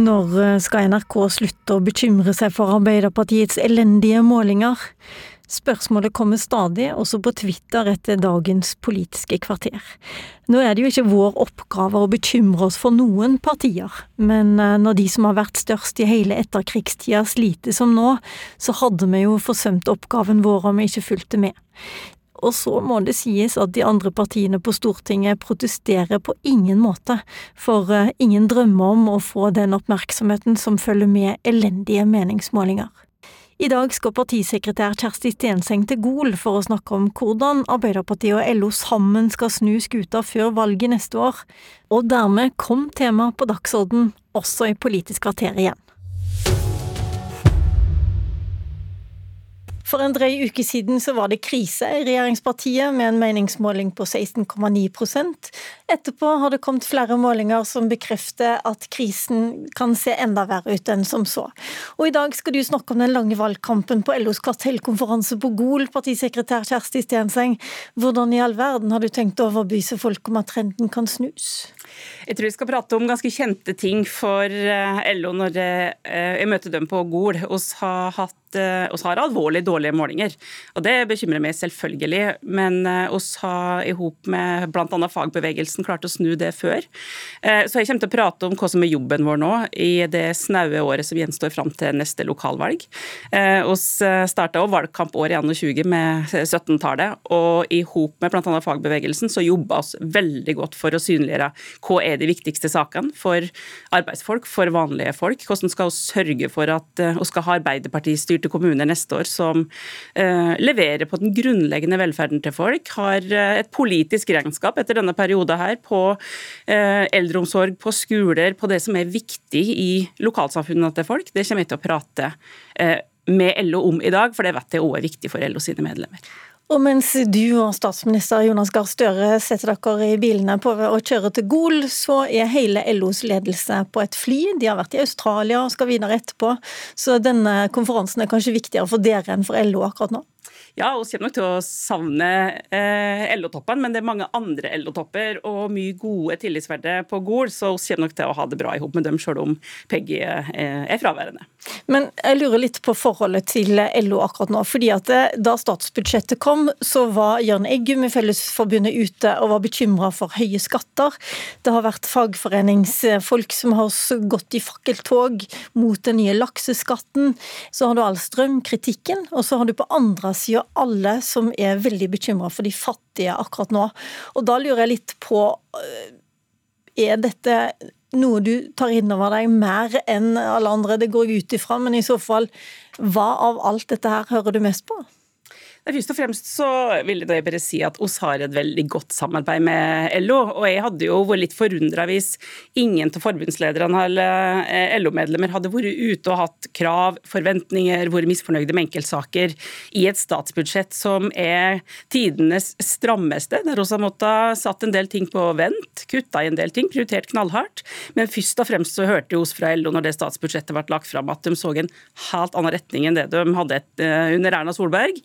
Når eh, skal NRK slutte å bekymre seg for Arbeiderpartiets elendige målinger? Spørsmålet kommer stadig, også på Twitter etter dagens Politiske kvarter. Nå er det jo ikke vår oppgave å bekymre oss for noen partier, men eh, når de som har vært størst i hele etterkrigstida sliter som nå, så hadde vi jo forsømt oppgaven vår om vi ikke fulgte med. Og så må det sies at de andre partiene på Stortinget protesterer på ingen måte, for eh, ingen drømmer om å få den oppmerksomheten som følger med elendige meningsmålinger. I dag skal partisekretær Kjersti Stenseng til Gol for å snakke om hvordan Arbeiderpartiet og LO sammen skal snu skuta før valget neste år, og dermed kom temaet på dagsorden også i Politisk kvarter igjen. For en drøy uke siden så var det krise i regjeringspartiet, med en meningsmåling på 16,9% Etterpå har det kommet flere målinger som bekrefter at krisen kan se enda verre ut enn som så. Og I dag skal du snakke om den lange valgkampen på LOs kartellkonferanse på Gol, partisekretær Kjersti Stenseng. Hvordan i all verden har du tenkt å overbevise folk om at trenden kan snus? Jeg tror vi skal prate om ganske kjente ting for eh, LO når eh, jeg møter dem på Gol. Vi har hatt Eh, oss har alvorlig dårlige målinger. Og Det bekymrer meg selvfølgelig, men eh, har i hop med bl.a. fagbevegelsen klart å snu det før. Så jeg kommer til å prate om hva som er jobben vår nå i det snaue året som gjenstår fram til neste lokalvalg. Oss starta valgkampåret i året 21 med 17-tallet, og i hop med bl.a. fagbevegelsen så jobba oss veldig godt for å synliggjøre hva er de viktigste sakene for arbeidsfolk, for vanlige folk. Hvordan skal vi sørge for at vi skal ha Arbeiderpartiet styrte kommuner neste år som eh, leverer på den grunnleggende velferden til folk, har eh, et politisk regnskap etter denne perioden her på eh, eldreomsorg, på skoler, på det som er viktig i lokalsamfunnene til folk. Det kommer jeg til å prate eh, med LO om i dag, for det vet jeg òg er viktig for LO sine medlemmer. Og mens du og statsminister Jonas Gahr Støre setter dere i bilene på å kjøre til Gol, så er hele LOs ledelse på et fly. De har vært i Australia og skal videre etterpå. Så denne konferansen er kanskje viktigere for dere enn for LO akkurat nå? Ja, vi kommer nok til å savne eh, LO-toppen, men det er mange andre LO-topper og mye gode tillitsverdige på Gol, så vi kommer nok til å ha det bra i hop med dem, selv om Peggy eh, er fraværende. Men jeg lurer litt på forholdet til LO akkurat nå. fordi at eh, Da statsbudsjettet kom, så var Jørn Eggum i Fellesforbundet ute og var bekymra for høye skatter. Det har vært fagforeningsfolk som har gått i fakkeltog mot den nye lakseskatten. Så har du all strømkritikken, og så har du på andre sida alle som er veldig bekymra for de fattige akkurat nå. Og da lurer jeg litt på eh, Er dette noe du tar inn over deg mer enn alle andre? Det går jeg ut ifra, men i så fall, hva av alt dette her hører du mest på? Først og fremst så vil jeg bare si at oss har et veldig godt samarbeid med LO. Og jeg hadde jo vært litt forundra hvis ingen av forbundslederne eller eh, LO-medlemmer hadde vært ute og hatt krav, forventninger, vært misfornøyde med enkeltsaker i et statsbudsjett som er tidenes strammeste, der vi har måttet satt en del ting på vent, kutta i en del ting, prioritert knallhardt. Men først og fremst så hørte vi oss fra LO når det statsbudsjettet ble lagt fram, at de så en helt annen retning enn det de hadde eh, under Erna Solberg.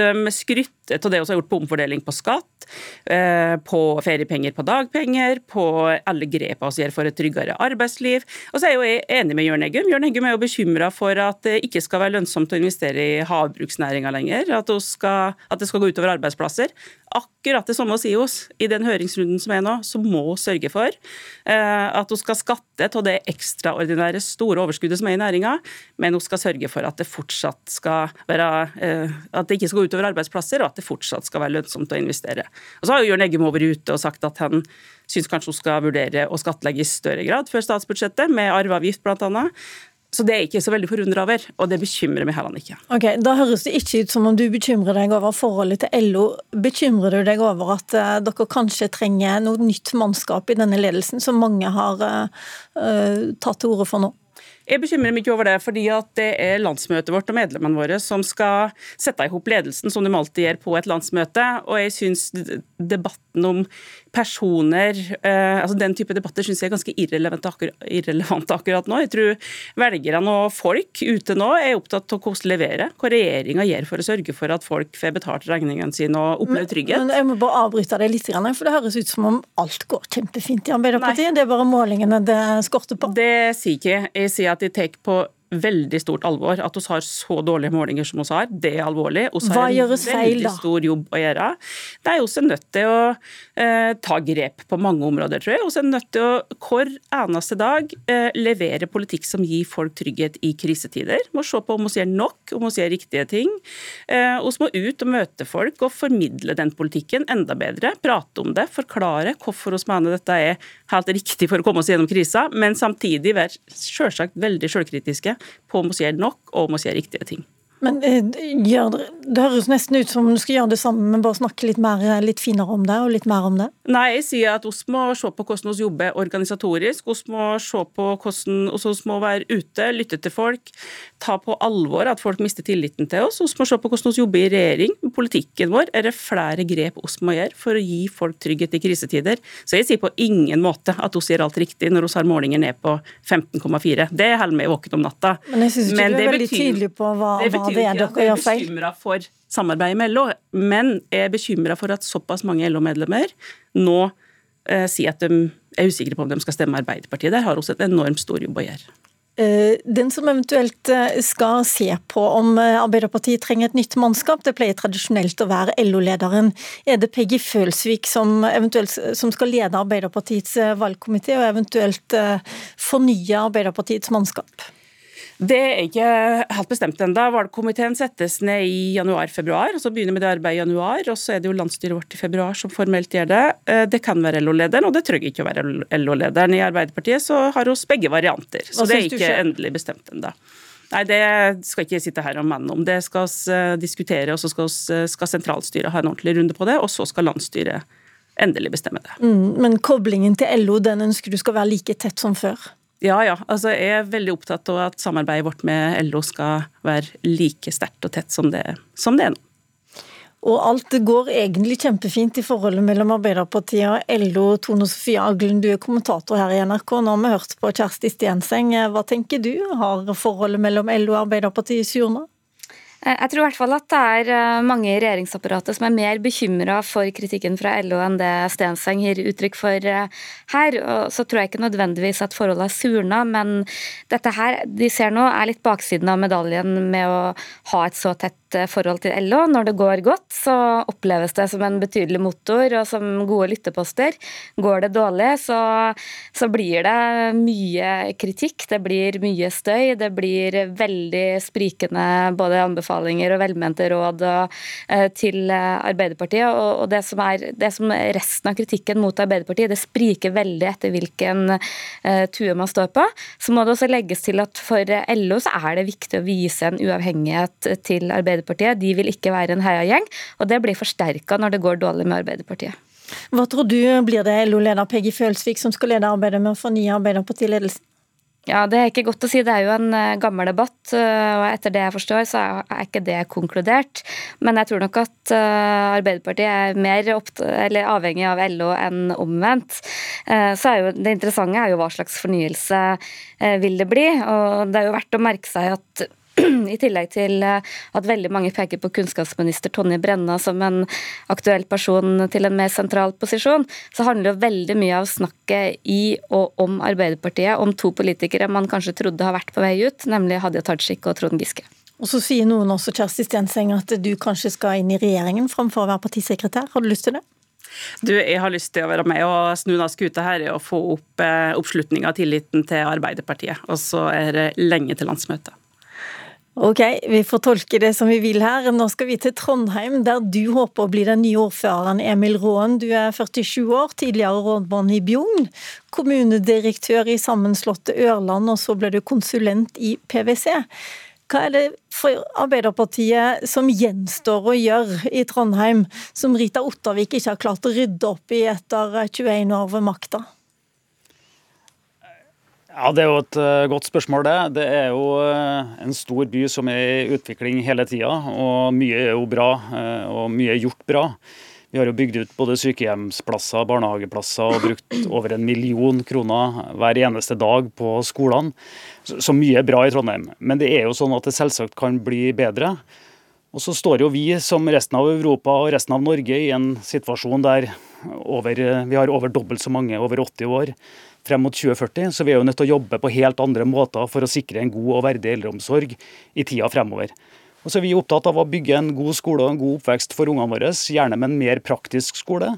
De skrytter av det vi har gjort på omfordeling på skatt, eh, på feriepenger på dagpenger, på alle grepene vi gjør for et tryggere arbeidsliv. Og så er jeg jo enig med Jørn Eggum. Jørn Eggum er jo bekymra for at det ikke skal være lønnsomt å investere i havbruksnæringa lenger. At det skal gå utover arbeidsplasser akkurat det samme si oss i den høringsrunden som er nå, så må sørge for eh, at hun skal skatte av det ekstraordinære store overskuddet som er i næringa, men hun skal sørge for at det fortsatt skal være eh, at det ikke skal gå utover arbeidsplasser, og at det fortsatt skal være lønnsomt å investere. Og så har jo Jørn Eggum vært ute og sagt at han syns kanskje hun skal vurdere å skattlegge i større grad før statsbudsjettet, med arveavgift bl.a. Så det er jeg ikke så veldig forundra over, og det bekymrer meg heller ikke. Ok, Da høres det ikke ut som om du bekymrer deg over forholdet til LO. Bekymrer du deg over at uh, dere kanskje trenger noe nytt mannskap i denne ledelsen, som mange har uh, tatt til orde for nå? Jeg bekymrer meg ikke over det, fordi at det er landsmøtet vårt og medlemmene våre som skal sette i hop ledelsen, som de alltid gjør på et landsmøte. Og jeg syns debatten om personer eh, altså Den type debatter syns jeg er ganske irrelevante akkurat, irrelevant akkurat nå. Jeg tror velgerne og folk ute nå er opptatt av hvordan levere, hva regjeringa gjør for å sørge for at folk får betalt regningene sine og opplever trygghet. Men, men, Jeg må bare avbryte deg litt, for det høres ut som om alt går kjempefint i Arbeiderpartiet. Nei. Det er bare målingene det skorter på? Det sier ikke. Jeg sier at de tar på veldig stort alvor. At vi har så dårlige målinger som vi har, det er alvorlig. Vi har en veldig da? stor jobb å gjøre. Det er også nødt til å eh, ta grep på mange områder, tror jeg. Vi er nødt til å hver eneste dag eh, levere politikk som gir folk trygghet i krisetider. Vi må se på om vi gjør nok, om vi gjør riktige ting. Eh, vi må ut og møte folk og formidle den politikken enda bedre. Prate om det, forklare hvorfor vi mener dette er helt riktig for å komme oss gjennom krisa, men samtidig være selvsagt veldig selvkritiske på om vi gjør nok, og om vi gjør riktige ting. Men eh, gjør, Det høres nesten ut som du skal gjøre det samme, men bare snakke litt, mer, eh, litt finere om det og litt mer om det? Nei, jeg sier at vi må se på hvordan vi jobber organisatorisk. Vi må se på hvordan vi må være ute, lytte til folk, ta på alvor at folk mister tilliten til oss. Vi må se på hvordan vi jobber i regjering. Politikken vår er det flere grep vi må gjøre for å gi folk trygghet i krisetider. Så jeg sier på ingen måte at vi gjør alt riktig når vi har målinger ned på 15,4. Det holder meg våken om natta. Men jeg syns ikke du er veldig tydelig på hva, hva betyr ikke at jeg er bekymra for samarbeidet med LO, men jeg er bekymra for at såpass mange LO-medlemmer nå eh, sier at de er usikre på om de skal stemme Arbeiderpartiet. Der har også et enormt stor jobb å gjøre. Eh, den som eventuelt eh, skal se på om eh, Arbeiderpartiet trenger et nytt mannskap, det pleier tradisjonelt å være LO-lederen. Er det Peggy Følsvik som, som skal lede Arbeiderpartiets valgkomité, og eventuelt fornye Arbeiderpartiets mannskap? Det er ikke helt bestemt ennå. Valgkomiteen settes ned i januar-februar. og Så begynner vi det arbeidet i januar, og så er det jo landsstyret vårt i februar som formelt gjør det. Eh, det kan være LO-lederen, og det trenger ikke å være LO-lederen. I Arbeiderpartiet så har vi begge varianter, så det er ikke endelig bestemt ennå. Nei, Det skal ikke sitte her og mene om. Det skal vi eh, diskutere, og så skal, eh, skal sentralstyret ha en ordentlig runde på det, og så skal landsstyret endelig bestemme det. Mm, men koblingen til LO den ønsker du skal være like tett som før? Ja, ja. Altså, jeg er veldig opptatt av at samarbeidet vårt med LO skal være like sterkt og tett som det, som det er nå. Og alt går egentlig kjempefint i forholdet mellom Arbeiderpartiet og LO. Tone Sofie Aglen, du er kommentator her i NRK. Nå har vi hørt på Kjersti Stenseng. Hva tenker du? Har forholdet mellom LO og Arbeiderpartiet surna? Eh, jeg tror i hvert fall at det er eh, mange i regjeringsapparatet som er mer bekymra for kritikken fra LO enn det Stenseng gir uttrykk for eh, her. Og så tror jeg ikke nødvendigvis at forholdet har surna, men dette her de ser nå er litt baksiden av medaljen med å ha et så tett forhold til LO. Når det går godt, så oppleves det som en betydelig motor og som gode lytteposter. Går det dårlig, så, så blir det mye kritikk, det blir mye støy, det blir veldig sprikende både anbefalinger og velmente råd eh, til eh, Arbeiderpartiet. Og det som, er, det som resten av kritikken mot Arbeiderpartiet, det spriker veldig etter hvilken eh, tue man står på. Så må det også legges til at for LO så er det viktig å vise en uavhengighet til Arbeiderpartiet. De vil ikke være en heiagjeng, og det blir forsterka når det går dårlig med Arbeiderpartiet. Hva tror du blir det LO-leder Peggy Følsvik som skal lede arbeidet med å fornye Arbeiderpartiledelsen? Ja, Det er ikke godt å si. Det er jo en eh, gammel debatt, eh, og etter det jeg forstår, så er ikke det konkludert. Men jeg tror nok at eh, Arbeiderpartiet er mer avhengig av LO enn omvendt. Så er jo, Det interessante er jo hva slags fornyelse vil det bli. og Det er jo verdt å merke seg at i tillegg til eh, at veldig mange peker på kunnskapsminister Tonje Brenna som en aktuell person til en mer sentral posisjon, så handler jo veldig mye av snakket i og om Arbeiderpartiet om to politikere man kanskje trodde har vært på vei ut, nemlig Hadia Tajik og Trond Giske. Og Så sier noen også Kjersti Stenseng, at du kanskje skal inn i regjeringen framfor å være partisekretær. Har du lyst til det? Du, Jeg har lyst til å være med og snu den skuta her og få opp eh, oppslutninga og tilliten til Arbeiderpartiet. Og så er det lenge til landsmøtet. Ok, vi får tolke det som vi vil her. Nå skal vi til Trondheim, der du håper å bli den nye ordføreren Emil Råen. Du er 47 år, tidligere rådmann i Bjugn, kommunedirektør i sammenslåtte Ørland, og så ble du konsulent i PwC. Hva er det for Arbeiderpartiet som gjenstår å gjøre i Trondheim, som Rita Ottervik ikke har klart å rydde opp i etter 21 år ved makta? Ja, Det er jo et uh, godt spørsmål, det. Det er jo uh, en stor by som er i utvikling hele tida. Og mye er jo bra, uh, og mye er gjort bra. Vi har jo bygd ut både sykehjemsplasser, barnehageplasser og brukt over en million kroner hver eneste dag på skolene. Så mye er bra i Trondheim. Men det er jo sånn at det selvsagt kan bli bedre. Og så står jo vi som resten av Europa og resten av Norge i en situasjon der over, vi har over dobbelt så mange over 80 år frem mot 2040. Så vi er jo nødt til å jobbe på helt andre måter for å sikre en god og verdig eldreomsorg i tida fremover. Og så er vi opptatt av å bygge en god skole og en god oppvekst for ungene våre, gjerne med en mer praktisk skole.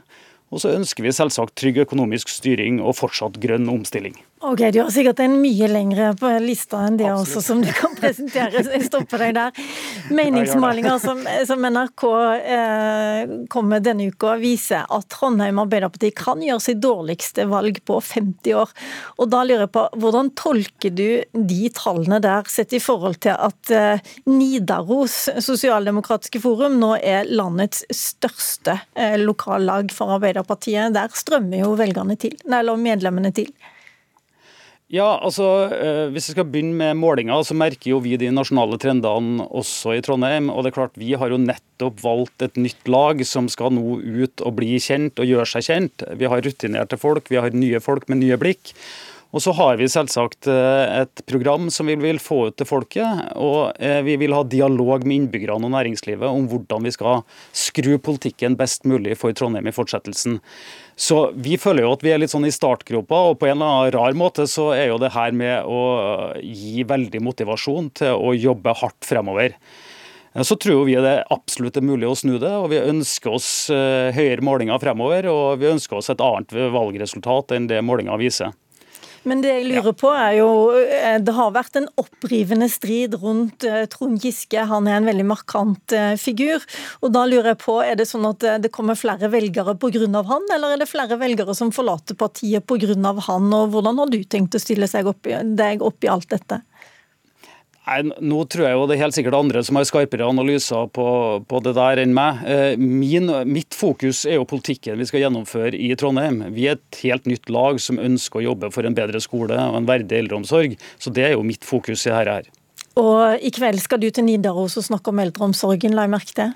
Og så ønsker vi selvsagt trygg økonomisk styring og fortsatt grønn omstilling. Ok, Du har sikkert en mye lengre på lista enn det Absolutt. også, som du kan presentere. Jeg stopper deg der. Meningsmålinger som, som NRK eh, kom med denne uka, viser at Trondheim Arbeiderparti kan gjøre sitt dårligste valg på 50 år. Og da lurer jeg på, Hvordan tolker du de tallene der, sett i forhold til at eh, Nidaros sosialdemokratiske forum nå er landets største eh, lokallag for Arbeiderpartiet? Der strømmer jo velgerne til, eller medlemmene til. Ja, altså eh, Hvis vi skal begynne med målinga, så merker jo vi de nasjonale trendene også i Trondheim. og det er klart Vi har jo nettopp valgt et nytt lag som skal nå ut og bli kjent og gjøre seg kjent. Vi har rutinerte folk, vi har nye folk med nye blikk. Og så har vi selvsagt eh, et program som vi vil få ut til folket. Og eh, vi vil ha dialog med innbyggerne og næringslivet om hvordan vi skal skru politikken best mulig for Trondheim i fortsettelsen. Så vi føler jo at vi er litt sånn i startgropa, og på en eller annen rar måte så er jo det her med å gi veldig motivasjon til å jobbe hardt fremover. Så tror vi det absolutt er mulig å snu det, og vi ønsker oss eh, høyere målinger fremover. Og vi ønsker oss et annet valgresultat enn det målinga viser. Men det jeg lurer på er jo eh, Det har vært en opprivende strid rundt eh, Trond Giske. Han er en veldig markant eh, figur. Og da lurer jeg på, er det sånn at det kommer flere velgere pga. han, eller er det flere velgere som forlater partiet pga. han? Og hvordan har du tenkt å stille opp, deg opp i alt dette? Nei, nå tror jeg jo det er helt sikkert andre som har skarpere analyser på, på det der enn meg. Eh, min, mitt fokus er jo politikken vi skal gjennomføre i Trondheim. Vi er et helt nytt lag som ønsker å jobbe for en bedre skole og en verdig eldreomsorg. Så det er jo mitt fokus i dette her. Og i kveld skal du til Nidaros og snakke om eldreomsorgen, la jeg merke til?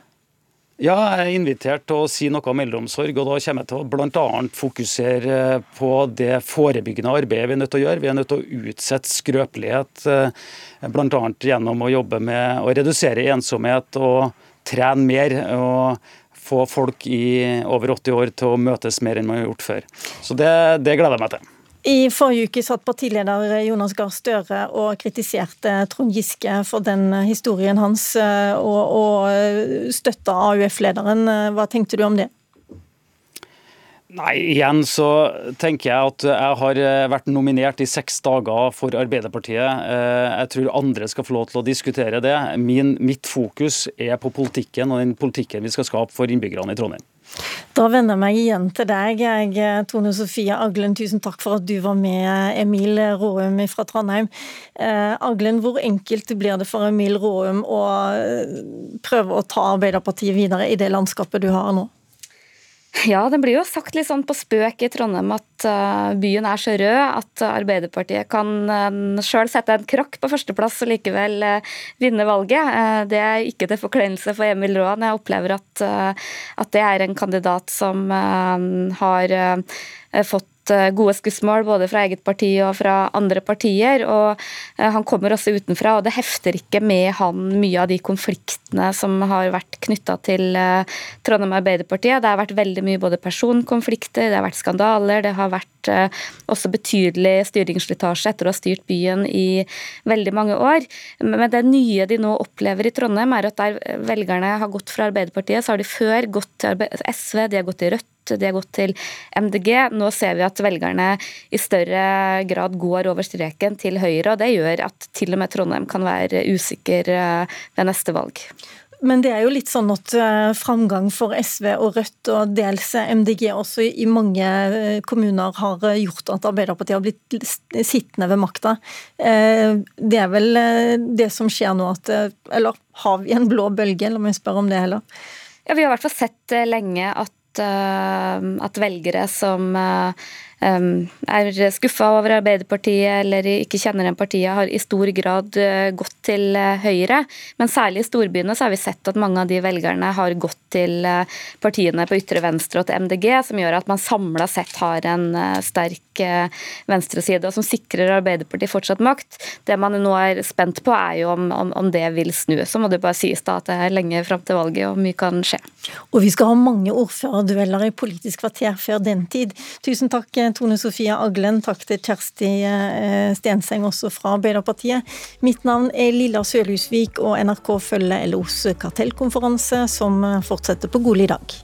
Ja, jeg er invitert til å si noe om eldreomsorg. og Da kommer jeg til å bl.a. fokusere på det forebyggende arbeidet vi er nødt til å gjøre. Vi er nødt til å utsette skrøpelighet, eh, bl.a. gjennom å jobbe med å redusere ensomhet og trene mer. og få folk i over 80 år til å møtes mer enn man har gjort før. Så det, det gleder jeg meg til. I forrige uke satt partileder Jonas Gahr Støre og kritiserte Trond Giske for den historien hans, eh, og, og støtta AUF-lederen. Hva tenkte du om det? Nei, igjen så tenker jeg at jeg har eh, vært nominert i seks dager for Arbeiderpartiet. Eh, jeg tror andre skal få lov til å diskutere det. Min, mitt fokus er på politikken og den politikken vi skal skape for innbyggerne i Trondheim. Da vender jeg meg igjen til deg, jeg, Tone Sofie Aglen. Tusen takk for at du var med, Emil Råum fra Trondheim. Eh, Aglen, hvor enkelt blir det for Emil Råum å eh, prøve å ta Arbeiderpartiet videre i det landskapet du har nå? Ja, det blir jo sagt litt sånn på spøk i Trondheim at uh, byen er så rød at Arbeiderpartiet kan uh, sjøl sette en krakk på førsteplass og likevel uh, vinne valget. det er ikke til forkleinelse for Emil Raan. Jeg opplever at, at det er en kandidat som har fått Eh, gode skussmål både fra eget parti og fra andre partier. og eh, Han kommer også utenfra, og det hefter ikke med han mye av de konfliktene som har vært knytta til eh, Trondheim Arbeiderpartiet. Det har vært veldig mye både personkonflikter, det har vært skandaler, det har vært også betydelig styringsslitasje etter å ha styrt byen i veldig mange år. Men det nye de nå opplever i Trondheim, er at der velgerne har gått fra Arbeiderpartiet, så har de før gått til SV, de har gått til Rødt de har gått til MDG. Nå ser vi at velgerne i større grad går over streken til Høyre, og det gjør at til og med Trondheim kan være usikker eh, ved neste valg. Men det er jo litt sånn at eh, framgang for SV og Rødt og dels MDG også i mange eh, kommuner har gjort at Arbeiderpartiet har blitt sittende ved makta. Det er vel det som skjer nå at Eller har vi en blå bølge, la meg spørre om det heller. Ja, Vi har i hvert fall sett lenge at Eh, at velgere som eh, er skuffa over Arbeiderpartiet eller ikke kjenner igjen partiet, har i stor grad eh, gått til eh, Høyre. Men særlig i storbyene så har vi sett at mange av de velgerne har gått til eh, partiene på ytre venstre og til MDG, som gjør at man samla sett har en sterk venstreside, og som sikrer Arbeiderpartiet fortsatt makt. Det man nå er spent på, er jo om, om, om det vil snu. Så må det bare sies da at det er lenge fram til valget, og mye kan skje. Og vi skal ha mange ordførerdueller i Politisk kvarter før den tid. Tusen takk, Tone Sofie Aglen. Takk til Kjersti eh, Stenseng, også fra Arbeiderpartiet. Mitt navn er Lilla Sølhusvik, og NRK følger LOs kartellkonferanse, som fortsetter på Gol i dag.